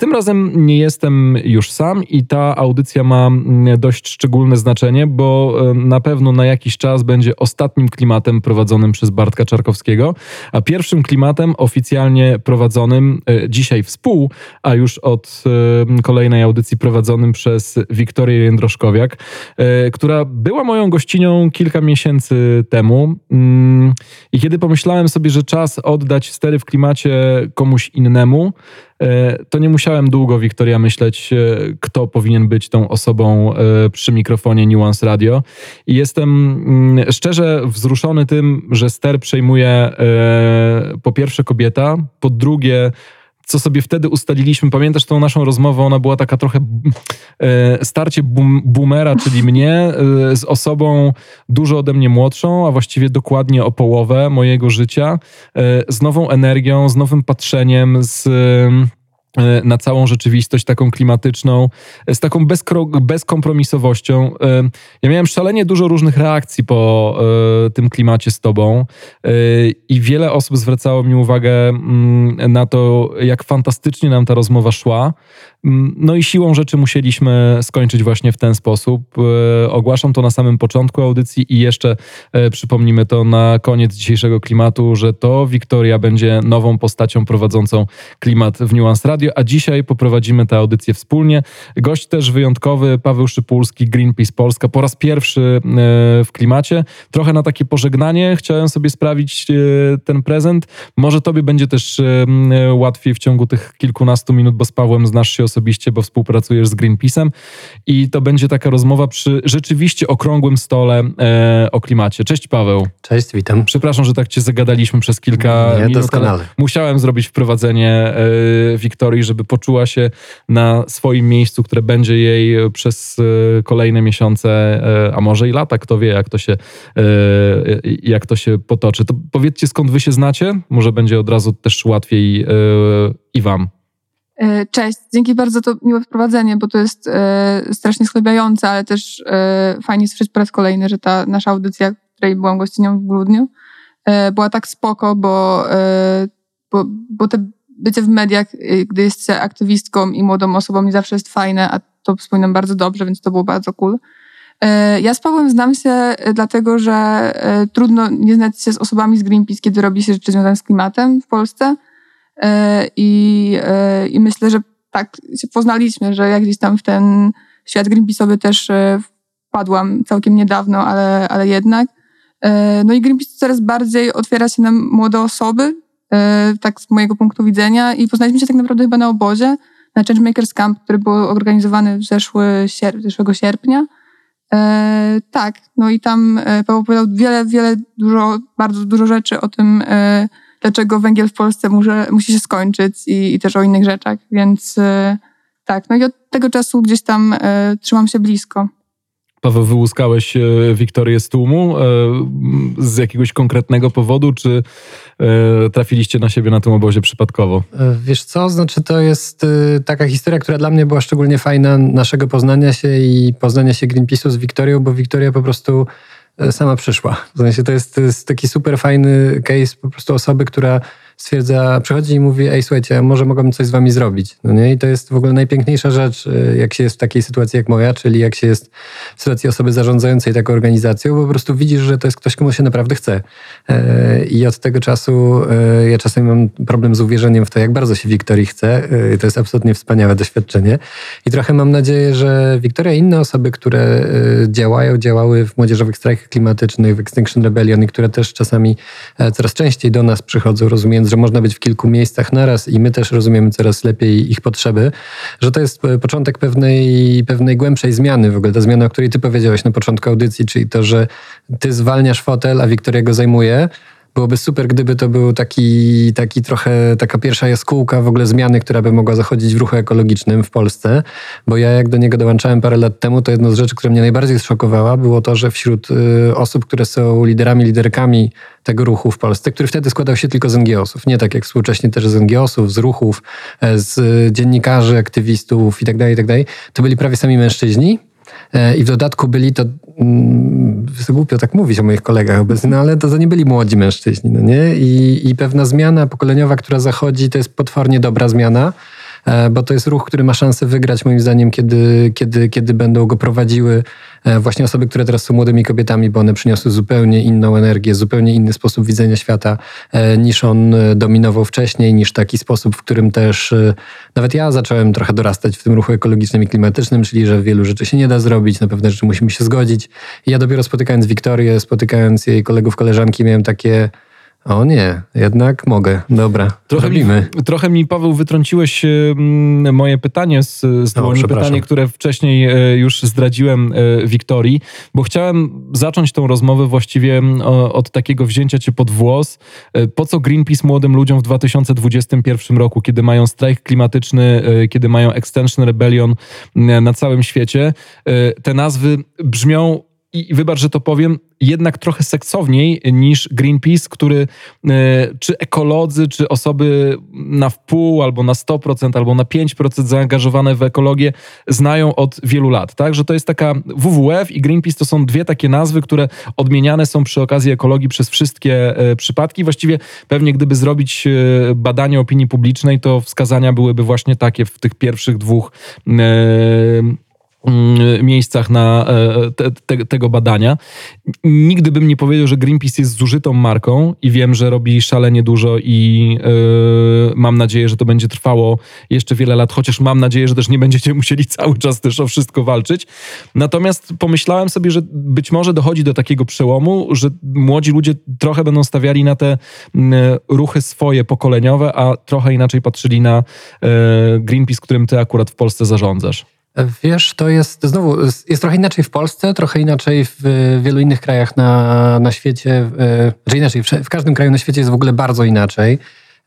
Tym razem nie jestem już sam i ta audycja ma mm, dość szczególne znaczenie, bo e, na pewno na jakiś czas będzie ostatnim klimatem prowadzonym przez Bartka Czarkowskiego, a pierwszym klimatem oficjalnie prowadzonym e, dzisiaj współ, a już od e, kolejnej audycji prowadzonym przez Wiktorię Jędroszkowiak, która była moją gościnią kilka miesięcy temu. Mm, I kiedy pomyślałem sobie, że czas oddać stery w klimacie komuś innemu, to nie musiałem długo, Wiktoria, myśleć, e, kto powinien być tą osobą e, przy mikrofonie Nuance Radio. I jestem mm, szczerze wzruszony tym, że ster przejmuje po pierwsze kobieta, po drugie co sobie wtedy ustaliliśmy. Pamiętasz tą naszą rozmowę? Ona była taka trochę e, starcie boom, boomera, czyli mnie, e, z osobą dużo ode mnie młodszą, a właściwie dokładnie o połowę mojego życia, e, z nową energią, z nowym patrzeniem, z na całą rzeczywistość taką klimatyczną, e, z taką bezkompromisowością. E, ja miałem szalenie dużo różnych reakcji po tym klimacie z tobą i wiele osób zwracało mi uwagę mm, na to, jak fantastycznie nam ta rozmowa szła. Mm, no i siłą rzeczy musieliśmy skończyć właśnie w ten sposób. Ogłaszam to na samym początku audycji i jeszcze przypomnimy to na koniec dzisiejszego klimatu, że to Wiktoria będzie nową postacią prowadzącą klimat w Nuance Radio Radio, a dzisiaj poprowadzimy tę audycję wspólnie. Gość też wyjątkowy, Paweł Szypulski, Greenpeace Polska, po raz pierwszy e, w klimacie. Trochę na takie pożegnanie chciałem sobie sprawić e, ten prezent. Może tobie będzie też e, łatwiej w ciągu tych kilkunastu minut, bo z Pawłem znasz się osobiście, bo współpracujesz z Greenpeace'em i to będzie taka rozmowa przy rzeczywiście okrągłym stole o klimacie. Cześć Paweł. Cześć, witam. Przepraszam, że tak cię zagadaliśmy przez kilka Nie, minut, doskonale. musiałem zrobić wprowadzenie Wiktorii historii, żeby poczuła się na swoim miejscu, które będzie jej przez e, kolejne miesiące, e, a może i lata, kto wie, jak to się, e, jak to się potoczy. To powiedzcie, skąd wy się znacie? Może będzie od razu też łatwiej i wam. Cześć, dzięki bardzo to miłe wprowadzenie, bo to jest e, strasznie schlebiające, ale też e, fajnie słyszeć po raz kolejny, że ta nasza audycja, której byłam gościnią w grudniu, e, była tak spoko, bo, bo, bo te bycie w mediach, y, gdy jest się aktywistką i młodą osobą nie zawsze jest fajne, a to wspominam bardzo dobrze, więc to było bardzo cool. Y, ja z Pawłem znam się y, dlatego, że trudno nie znać się z osobami z Greenpeace, kiedy robi się rzeczy związane z klimatem w Polsce. I, i myślę, że tak się poznaliśmy, że ja gdzieś tam w ten świat Greenpeace'owy też wpadłam całkiem niedawno, ale, ale jednak. No i Greenpeace coraz bardziej otwiera się na młode osoby, E, tak z mojego punktu widzenia. I poznaliśmy się tak naprawdę chyba na obozie, na Changemakers Camp, który był organizowany w zeszły sierp zeszłego sierpnia. E, tak, no i tam e, Paweł powiedział wiele, wiele, dużo, bardzo dużo rzeczy o tym, e, dlaczego węgiel w Polsce może, musi się skończyć i, i też o innych rzeczach, więc e, tak, no i od tego czasu gdzieś tam e, trzymam się blisko. Paweł, wyłuskałeś e, Wiktorię z tłumu e, z jakiegoś konkretnego powodu, czy e, trafiliście na siebie na tym obozie przypadkowo? Wiesz co, znaczy to jest taka historia, która dla mnie była szczególnie fajna, naszego poznania się i poznania się Greenpeace'u z Wiktorią, bo Wiktoria po prostu sama przyszła. W sensie to jest, to jest taki super fajny case po prostu osoby, która stwierdza, przychodzi i mówi, ej słuchajcie, może mogłabym coś z wami zrobić. No nie? I to jest w ogóle najpiękniejsza rzecz, y, jak się jest w takiej sytuacji jak moja, czyli jak się jest w sytuacji osoby zarządzającej taką organizacją, bo po prostu widzisz, że to jest ktoś, komu się naprawdę chce. E, I od tego czasu e, ja czasami mam problem z uwierzeniem w to, jak bardzo się Wiktorii chce. E, to jest absolutnie wspaniałe doświadczenie. I trochę mam nadzieję, że Wiktoria i inne osoby, które działają, działały w młodzieżowych strajkach klimatycznych, w Extinction Rebellion i które też czasami coraz częściej do nas przychodzą, rozumiejąc, że można być w kilku miejscach naraz i my też rozumiemy coraz lepiej ich potrzeby, że to jest e, początek pewnej, pewnej głębszej zmiany w ogóle. Ta zmiana, o której ty powiedziałeś na początku audycji, czyli to, że ty zwalniasz fotel, a Wiktoria go zajmuje, Byłoby super, gdyby to był taki, taki trochę, taka pierwsza jaskółka w ogóle zmiany, która by mogła zachodzić w ruchu ekologicznym w Polsce, bo ja jak do niego dołączałem parę lat temu, to jedno z rzeczy, która mnie najbardziej zszokowała, było to, że wśród y, osób, które są liderami, liderkami tego ruchu w Polsce, który wtedy składał się tylko z NGO-sów, nie tak jak współcześnie też z NGO-sów, z ruchów, e, z dziennikarzy, aktywistów itd., tak itd., tak to byli prawie sami mężczyźni, I w dodatku byli to, mm, głupio tak mówić o moich kolegach obecnie, no ale to, to nie byli młodzi mężczyźni, no nie? I, I pewna zmiana pokoleniowa, która zachodzi, to jest potwornie dobra zmiana. E, bo to jest ruch, który ma szansę wygrać moim zdaniem, kiedy, kiedy, kiedy będą go prowadziły e, właśnie osoby, które teraz są młodymi kobietami, bo one przyniosły zupełnie inną energię, zupełnie inny sposób widzenia świata e, niż on dominował wcześniej, niż taki sposób, w którym też nawet ja zacząłem trochę dorastać w tym ruchu ekologicznym i klimatycznym, czyli że wielu rzeczy się nie da zrobić, na pewne rzeczy musimy się zgodzić. I ja dopiero spotykając Wiktorię, spotykając jej kolegów, koleżanki, miałem takie o nie, jednak mogę. Dobra, trochę robimy. Mi, trochę mi, Paweł, wytrąciłeś moje pytanie z, z no, pytanie, które wcześniej e, już zdradziłem e, Wiktorii, bo chciałem zacząć tą rozmowę właściwie od takiego wzięcia cię pod włos. E, po co Greenpeace młodym ludziom w 2021 roku, kiedy mają strajk klimatyczny, kiedy mają Extension Rebellion na całym świecie? Te nazwy brzmią i wybacz, że to powiem, jednak trochę seksowniej niż Greenpeace, który e, czy ekolodzy, czy osoby na wpół, albo na 100%, albo na 5% zaangażowane w ekologię znają od wielu lat. Tak, że to jest taka WWF i Greenpeace to są dwie takie nazwy, które odmieniane są przy okazji ekologii przez wszystkie e, przypadki. Właściwie pewnie gdyby zrobić e, badanie opinii publicznej, to wskazania byłyby właśnie takie w tych pierwszych dwóch miejscach na e, te, te, tego badania. Nigdy bym nie powiedział, że Greenpeace jest zużytą marką i wiem, że robi szalenie dużo i yy, mam nadzieję, że to będzie trwało jeszcze wiele lat, chociaż mam nadzieję, że też nie będziecie musieli cały czas też o wszystko walczyć. Natomiast pomyślałem sobie, że być może dochodzi do takiego przełomu, że młodzi ludzie trochę będą stawiali na te yy, ruchy swoje pokoleniowe, a trochę inaczej patrzyli na yy, Greenpeace, którym ty akurat w Polsce zarządzasz. Wiesz, to jest znowu, jest trochę inaczej w Polsce, trochę inaczej w wielu innych krajach na, na świecie, czy inaczej, w każdym kraju na świecie jest w ogóle bardzo inaczej.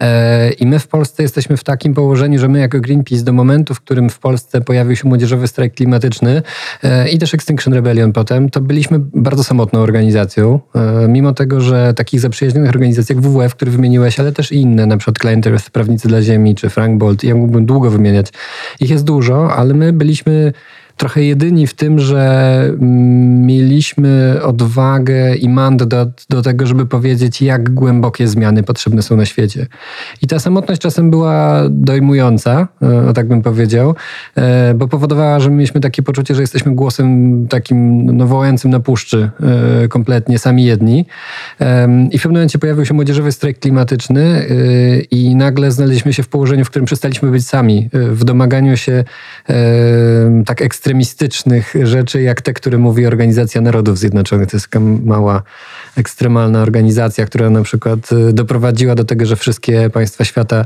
E, I my w Polsce jesteśmy w takim położeniu, że my jako Greenpeace do momentu, w którym w Polsce pojawił się młodzieżowy strajk klimatyczny e, i też Extinction Rebellion potem, to byliśmy bardzo samotną organizacją. E, mimo tego, że takich zaprzyjaźnionych organizacji jak WWF, który wymieniłeś, ale też inne, na przykład Client Earth, Prawnicy dla Ziemi czy Frank Bolt, ja mógłbym długo wymieniać. Ich jest dużo, ale my byliśmy trochę jedyni w tym, że mm, mieliśmy odwagę i mandat do, do tego, żeby powiedzieć, jak głębokie zmiany potrzebne są na świecie. I ta samotność czasem była dojmująca, e, tak bym powiedział, e, bo powodowała, że mieliśmy takie poczucie, że jesteśmy głosem takim no, wołającym na puszczy e, kompletnie, sami jedni. I w pewnym momencie pojawił się młodzieżowy strajk klimatyczny i nagle znaleźliśmy się w położeniu, w którym przestaliśmy być sami, w domaganiu się tak ekstremalnie ekstremistycznych rzeczy, jak te, które mówi Organizacja Narodów Zjednoczonych. To jest taka mała, ekstremalna organizacja, która na przykład y, doprowadziła do tego, że wszystkie państwa świata,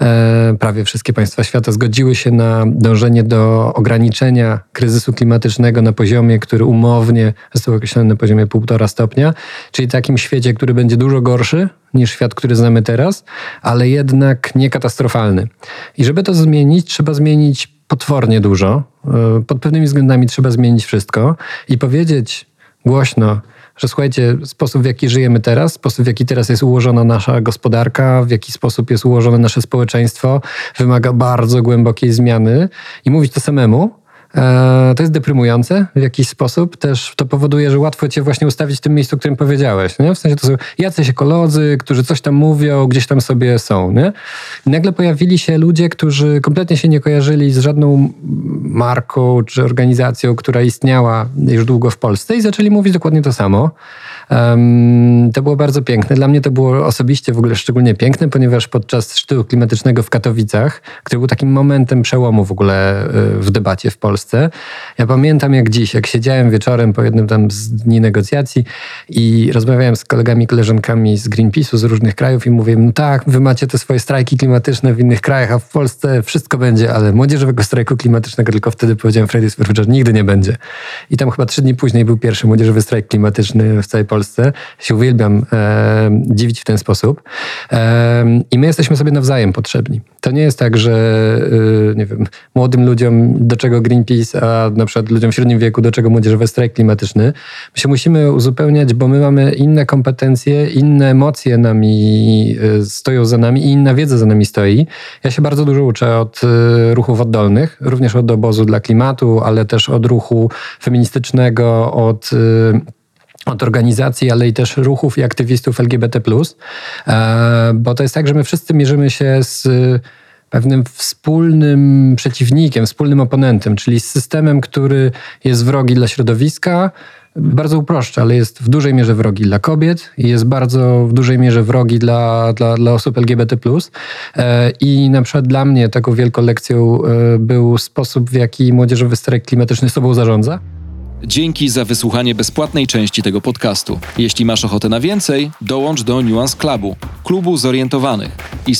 e, prawie wszystkie państwa świata zgodziły się na dążenie do ograniczenia kryzysu klimatycznego na poziomie, który umownie został określony na poziomie 1,5 stopnia, czyli takim świecie, który będzie dużo gorszy niż świat, który znamy teraz, ale jednak nie katastrofalny. I żeby to zmienić, trzeba zmienić potwornie dużo. E, pod pewnymi względami trzeba zmienić wszystko i powiedzieć głośno, że słuchajcie, sposób w jaki żyjemy teraz, sposób w jaki teraz jest ułożona nasza gospodarka, w jaki sposób jest ułożone nasze społeczeństwo, wymaga bardzo głębokiej zmiany i mówić to samemu, to jest deprymujące w jakiś sposób. Też to powoduje, że łatwo cię właśnie ustawić w tym miejscu, którym powiedziałeś. Nie? W sensie to są jacyś ekolodzy, którzy coś tam mówią, gdzieś tam sobie są. Nie? I nagle pojawili się ludzie, którzy kompletnie się nie kojarzyli z żadną marką czy organizacją, która istniała już długo w Polsce i zaczęli mówić dokładnie to samo. Um, to było bardzo piękne. Dla mnie to było osobiście w ogóle szczególnie piękne, ponieważ podczas szczytu klimatycznego w Katowicach, który był takim momentem przełomu w ogóle e, w debacie w Polsce, Polsce. Ja pamiętam jak dziś, jak siedziałem wieczorem po jednym tam z dni negocjacji i rozmawiałem z kolegami, koleżankami z Greenpeace'u z różnych krajów i mówię, no tak, wy macie te swoje strajki klimatyczne w innych krajach, a w Polsce wszystko będzie, ale młodzieżowego strajku klimatycznego tylko wtedy powiedziałem Fridays for Future, nigdy nie będzie. I tam chyba trzy dni później był pierwszy młodzieżowy strajk klimatyczny w całej Polsce. Się uwielbiam e, dziwić w ten sposób. E, I my jesteśmy sobie nawzajem potrzebni. To nie jest tak, że e, nie wiem, młodym ludziom do czego Greenpeace, a na przykład ludziom w średnim wieku do czego młodzieżowy strajk klimatyczny. My się musimy uzupełniać, bo my mamy inne kompetencje, inne emocje nami e, stoją za nami i inna wiedza za nami stoi. Ja się bardzo dużo uczę od e, ruchów oddolnych, również od obozu dla klimatu, ale też od ruchu feministycznego, od e, od organizacji, ale i też ruchów i aktywistów LGBT+. E, Bo to jest tak, że my wszyscy mierzymy się z pewnym wspólnym przeciwnikiem, wspólnym oponentem, czyli systemem, który jest wrogi dla środowiska, bardzo uproszczę, ale jest w dużej mierze wrogi dla kobiet i jest bardzo w dużej mierze wrogi dla, dla, dla osób LGBT. E, I na przykład dla mnie taką wielką lekcją e, był sposób, w jaki młodzieżowy strajk klimatyczny sobą zarządza. Dzięki za wysłuchanie bezpłatnej części tego podcastu. Jeśli masz ochotę na więcej, dołącz do Nuance Clubu, klubu zorientowanych